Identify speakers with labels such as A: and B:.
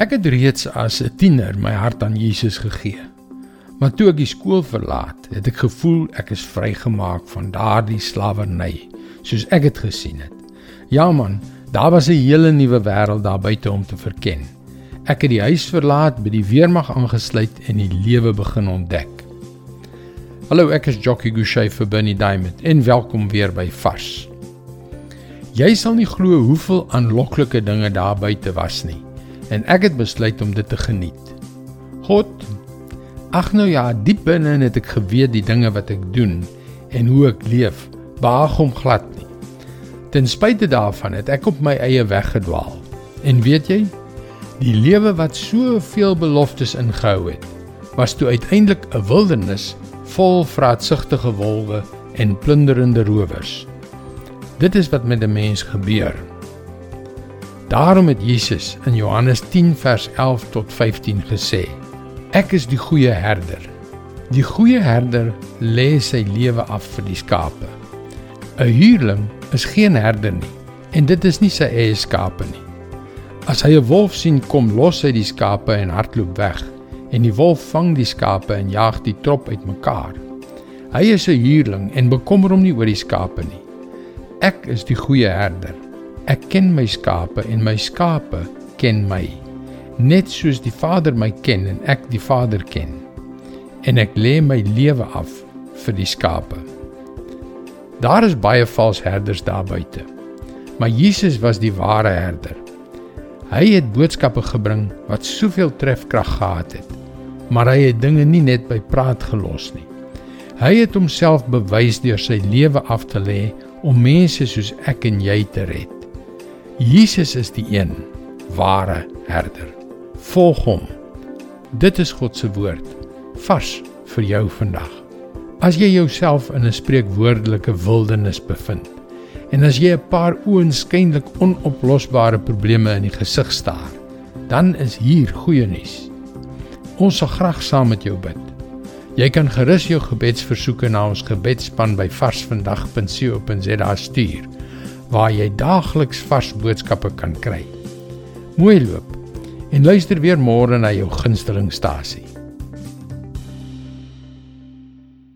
A: Ek het reeds as 'n tiener my hart aan Jesus gegee. Maar toe ek die skool verlaat, het ek gevoel ek is vrygemaak van daardie slawerny, soos ek dit gesien het. Ja man, daar was 'n hele nuwe wêreld daar buite om te verken. Ek het die huis verlaat, by die weermag aangesluit en die lewe begin ontdek. Hallo, ek is Jockey Gouchee vir Bernie Diamond en welkom weer by Vars. Jy sal nie glo hoeveel aanloklike dinge daar buite was nie en ek het besluit om dit te geniet. God, ag nou ja, diep binne het ek geweet die dinge wat ek doen en hoe ek leef, behaag hom glad nie. Ten spyte daarvan het ek op my eie weg gedwaal. En weet jy, die lewe wat soveel beloftes ingehou het, was toe uiteindelik 'n wildernis vol vraatsugtige wolwe en plunderende rowers. Dit is wat met 'n mens gebeur. Daarom het Jesus in Johannes 10 vers 11 tot 15 gesê: Ek is die goeie herder. Die goeie herder lê sy lewe af vir die skape. 'n Huurling is geen herder nie en dit is nie sy eie skape nie. As hy 'n wolf sien kom, los hy die skape en hardloop weg. En die wolf vang die skape en jaag die trop uitmekaar. Hy is 'n huurling en bekommer hom nie oor die skape nie. Ek is die goeie herder. Ek ken my skape en my skape ken my. Net soos die Vader my ken en ek die Vader ken. En ek lê my lewe af vir die skape. Daar is baie valse herders daar buite. Maar Jesus was die ware herder. Hy het boodskappe gebring wat soveel trefkrag gehad het. Maar hy het dinge nie net by praat gelos nie. Hy het homself bewys deur sy lewe af te lê om mense soos ek en jy te red. Jesus is die een ware herder. Volg hom. Dit is God se woord vars vir jou vandag. As jy jouself in 'n spreekwoordelike wildernis bevind en as jy 'n paar oënskynlik onoplosbare probleme in die gesig staar, dan is hier goeie nuus. Ons sal graag saam met jou bid. Jy kan gerus jou gebedsversoeke na ons gebedsspan by varsvandag.co.za stuur waar jy daagliks vars boodskappe kan kry. Mooi loop en luister weer môre na jou gunsteling stasie.